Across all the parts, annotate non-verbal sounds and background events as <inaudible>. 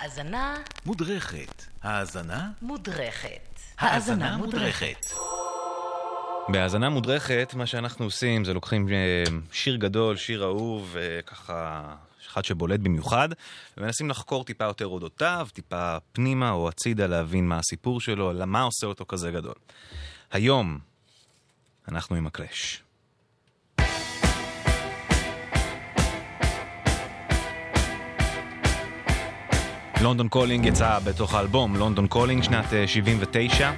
האזנה מודרכת. האזנה? מודרכת. האזנה מודרכת. בהאזנה מודרכת, מה שאנחנו עושים זה לוקחים אה, שיר גדול, שיר אהוב, אה, ככה, אחד שבולט במיוחד, ומנסים לחקור טיפה יותר אודותיו, טיפה פנימה או הצידה להבין מה הסיפור שלו, מה עושה אותו כזה גדול. היום אנחנו עם הקלאש. London Calling יצא בתוך האלבום, London Calling שנת אה, 79.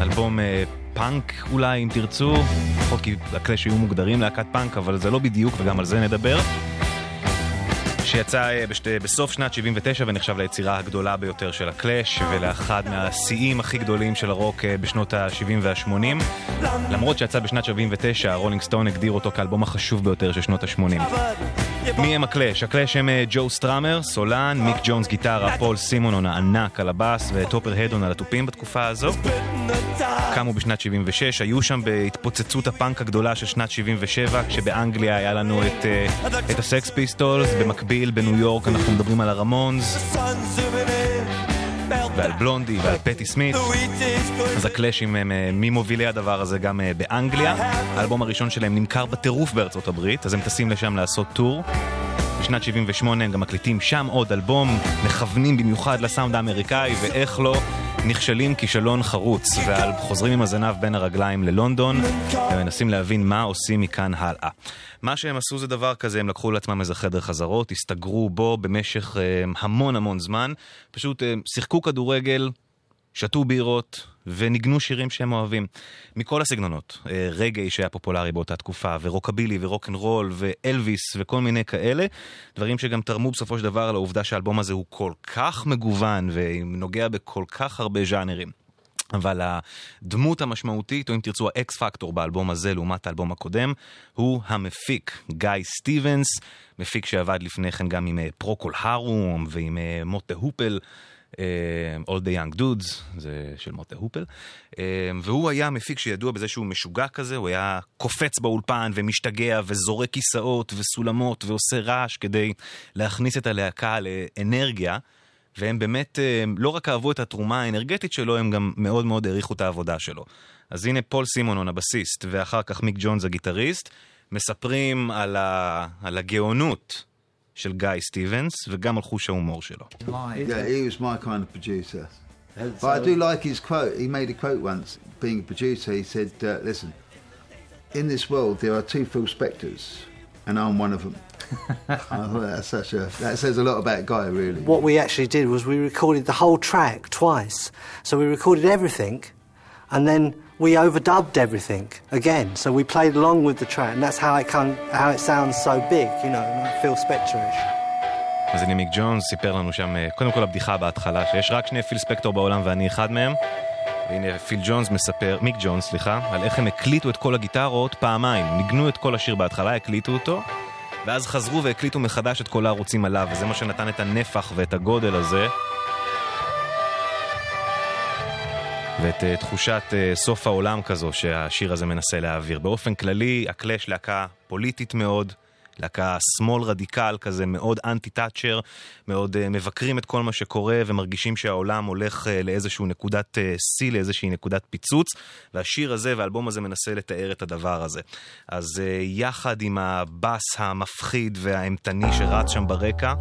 אלבום אה, פאנק אולי אם תרצו, לפחות כי הקלאש היו מוגדרים להקת פאנק, אבל זה לא בדיוק וגם על זה נדבר. שיצא אה, בשת, בסוף שנת 79 ונחשב ליצירה הגדולה ביותר של הקלאש ולאחד מהשיאים הכי גדולים של הרוק אה, בשנות ה-70 וה-80. למרות שיצא בשנת 79, הרולינג סטון הגדיר אותו כאלבום החשוב ביותר של שנות ה-80. מי הם הקלאש? הקלאש הם אה, ג'ו סטראמר, סולן, מיק ג'ונס גיטרה, פול סימונון הענק על הבאס וטופר הידון על התופים בתקופה הזו. קמו בשנת 76, היו שם בהתפוצצות הפאנק הגדולה של שנת 77, כשבאנגליה היה לנו את, אה, את הסקס פיסטולס, במקביל בניו יורק אנחנו מדברים על הרמונס, ועל בלונדי ועל פטי סמית. אז הקלאשים הם אה, ממובילי הדבר הזה גם אה, באנגליה. האלבום הראשון שלהם נמכר בטירוף בארצות הברית, אז הם טסים לשם לעשות טור. בשנת 78 הם גם מקליטים שם עוד אלבום, מכוונים במיוחד לסאונד האמריקאי, ואיך לא, נכשלים כישלון חרוץ, וחוזרים עם הזנב בין הרגליים ללונדון, ומנסים להבין מה עושים מכאן הלאה. מה שהם עשו זה דבר כזה, הם לקחו לעצמם איזה חדר חזרות, הסתגרו בו במשך אה, המון המון זמן, פשוט אה, שיחקו כדורגל, שתו בירות וניגנו שירים שהם אוהבים. מכל הסגנונות, אה, רגאיי שהיה פופולרי באותה תקופה, ורוקבילי ורוקנרול ואלוויס וכל מיני כאלה, דברים שגם תרמו בסופו של דבר לעובדה שהאלבום הזה הוא כל כך מגוון ונוגע בכל כך הרבה ז'אנרים. אבל הדמות המשמעותית, או אם תרצו ה X factor באלבום הזה לעומת האלבום הקודם, הוא המפיק, גיא סטיבנס, מפיק שעבד לפני כן גם עם פרוקול הארום ועם מוטה הופל. All the Young Dudes, זה של מוטה הופל, והוא היה מפיק שידוע בזה שהוא משוגע כזה, הוא היה קופץ באולפן ומשתגע וזורק כיסאות וסולמות ועושה רעש כדי להכניס את הלהקה לאנרגיה. והם באמת לא רק אהבו את התרומה האנרגטית שלו, הם גם מאוד מאוד העריכו את העבודה שלו. אז הנה פול סימונון הבסיסט, ואחר כך מיק ג'ונס הגיטריסט, מספרים על, ה... על הגאונות של גיא סטיבנס, וגם על חוש ההומור שלו. Yeah, he was my kind of producer. But I do like his quote. He made a quote once, being a producer. He said, uh, listen, in this world there are two Phil Spectors, and I'm one of them. <laughs> I thought that's such a, that says a lot about Guy, really. What we actually did was we recorded the whole track twice. So we recorded everything, and then we overdubbed everything again. So we played along with the track, and that's how it can, how it sounds so big, you know, like Phil Spector-ish. אז הנה מיק ג'ונס סיפר לנו שם, קודם כל הבדיחה בהתחלה, שיש רק שני פיל ספקטור בעולם ואני אחד מהם. והנה פיל ג'ונס מספר, מיק ג'ונס, סליחה, על איך הם הקליטו את כל הגיטרות פעמיים. ניגנו את כל השיר בהתחלה, הקליטו אותו, ואז חזרו והקליטו מחדש את כל הערוצים עליו, וזה מה שנתן את הנפח ואת הגודל הזה. ואת אה, תחושת אה, סוף העולם כזו שהשיר הזה מנסה להעביר. באופן כללי, הקלאש להקה פוליטית מאוד, להקה שמאל רדיקל כזה, מאוד אנטי-טאצ'ר, מאוד uh, מבקרים את כל מה שקורה ומרגישים שהעולם הולך uh, לאיזושהי נקודת שיא, uh, לאיזושהי נקודת פיצוץ, והשיר הזה והאלבום הזה מנסה לתאר את הדבר הזה. אז uh, יחד עם הבאס המפחיד והאימתני שרץ שם ברקע,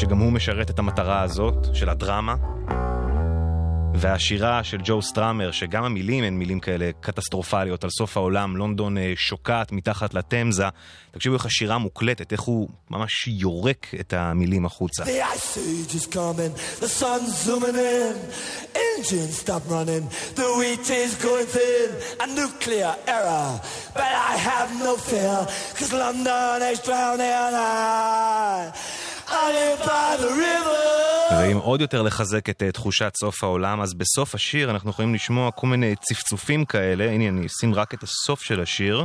שגם הוא משרת את המטרה הזאת של הדרמה. והשירה של ג'ו סטראמר, שגם המילים הן מילים כאלה קטסטרופליות, על סוף העולם, לונדון שוקעת מתחת לתמזה. תקשיבו איך השירה מוקלטת, איך הוא ממש יורק את המילים החוצה. The ואם עוד יותר לחזק את אה, תחושת סוף העולם, אז בסוף השיר אנחנו יכולים לשמוע כל מיני צפצופים כאלה. הנה, אני אשים רק את הסוף של השיר.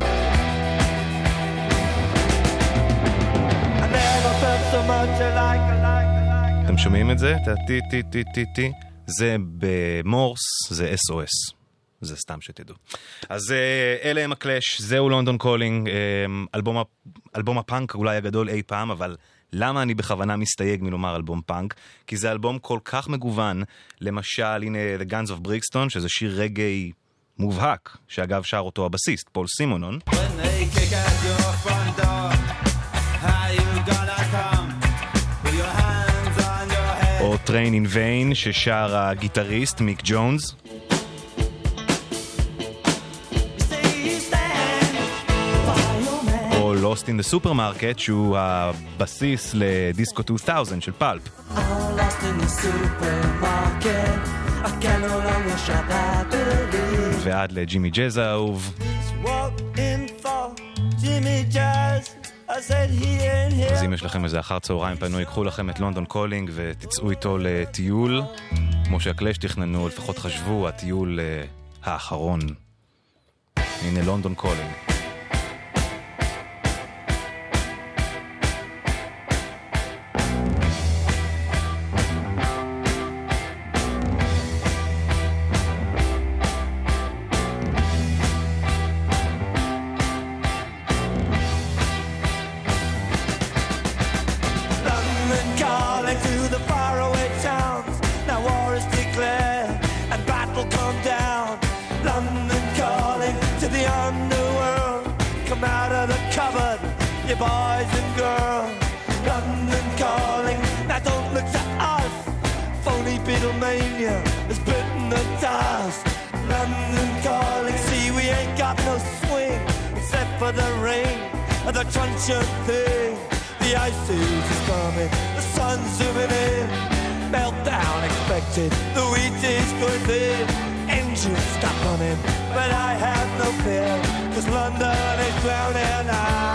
אתם שומעים את זה? טי טי טי טי טי. זה במורס, זה SOS. זה סתם שתדעו. אז אה, אלה הם הקלאש, זהו London Calling, אמ, אלבום הפאנק אולי הגדול אי פעם, אבל למה אני בכוונה מסתייג מלומר אלבום פאנק? כי זה אלבום כל כך מגוון. למשל, הנה The Guns of Brixton, שזה שיר רגאיי מובהק, שאגב שר אותו הבסיסט, פול סימונון. או Train in Vain, ששר הגיטריסט מיק ג'ונס. Lost in the Supermarket, שהוא הבסיס לדיסקו 2000 של פלפ. ועד לג'ימי ג'אז האהוב. אז אם יש לכם איזה אחר צהריים פנוי, קחו לכם את London Calling ותצאו איתו לטיול. כמו שהקלאש תכננו, לפחות חשבו, הטיול אה, האחרון. הנה London Calling. you boys and girls. London calling, now don't look to us. Phony Beatlemania has bitten the dust. London calling, see we ain't got no swing except for the rain and the crunch of thing. The ice age is coming, the sun's zooming in. Meltdown expected, the wheat is going in. Engines stop running, but I have no fear, cause London is drowning. Ah.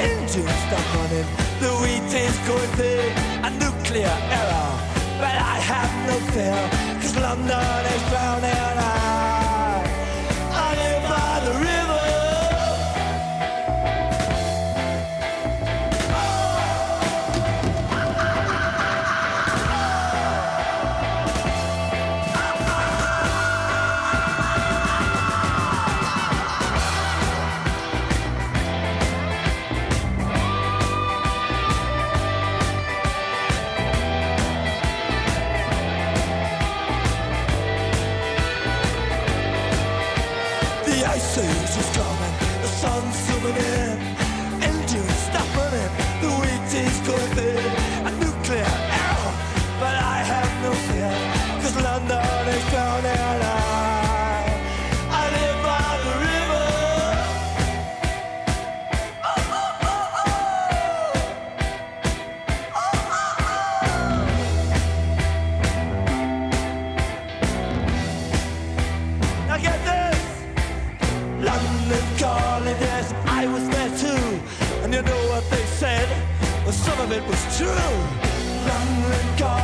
engine stuck on wheat is going thin. a nuclear error, but I have no fear, cause London is drowning out. it was true. Run, run,